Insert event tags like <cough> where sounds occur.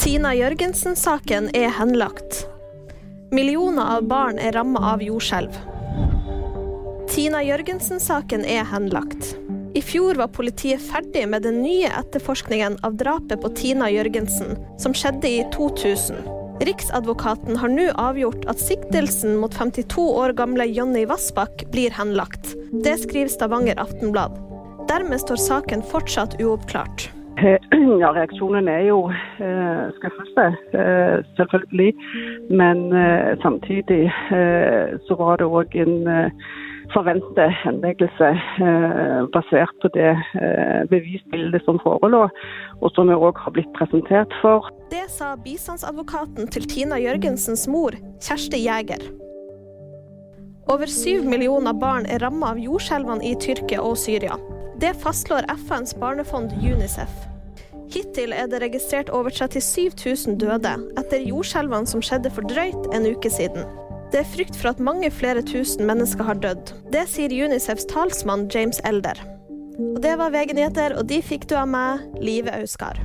Tina Jørgensen-saken er henlagt. Millioner av barn er ramma av jordskjelv. Tina Jørgensen-saken er henlagt. I fjor var politiet ferdig med den nye etterforskningen av drapet på Tina Jørgensen, som skjedde i 2000. Riksadvokaten har nå avgjort at siktelsen mot 52 år gamle Jonny Vassbakk blir henlagt. Det skriver Stavanger Aftenblad. Dermed står saken fortsatt uoppklart. <clears throat> Ja, reaksjonen er jo eh, skuffelse, eh, selvfølgelig. Men eh, samtidig eh, så var det òg en eh, forventet henleggelse eh, basert på det eh, bevisbildet som forelå, og som vi òg har blitt presentert for. Det sa bistandsadvokaten til Tina Jørgensens mor, Kjersti Jæger. Over syv millioner barn er ramma av jordskjelvene i Tyrkia og Syria. Det fastslår FNs barnefond UNICEF. Hittil er det registrert over 37 000 døde etter jordskjelvene som skjedde for drøyt en uke siden. Det er frykt for at mange flere tusen mennesker har dødd. Det sier Unicefs talsmann James Elder. Og Det var VG nyheter, og de fikk du av meg, Live Auskar.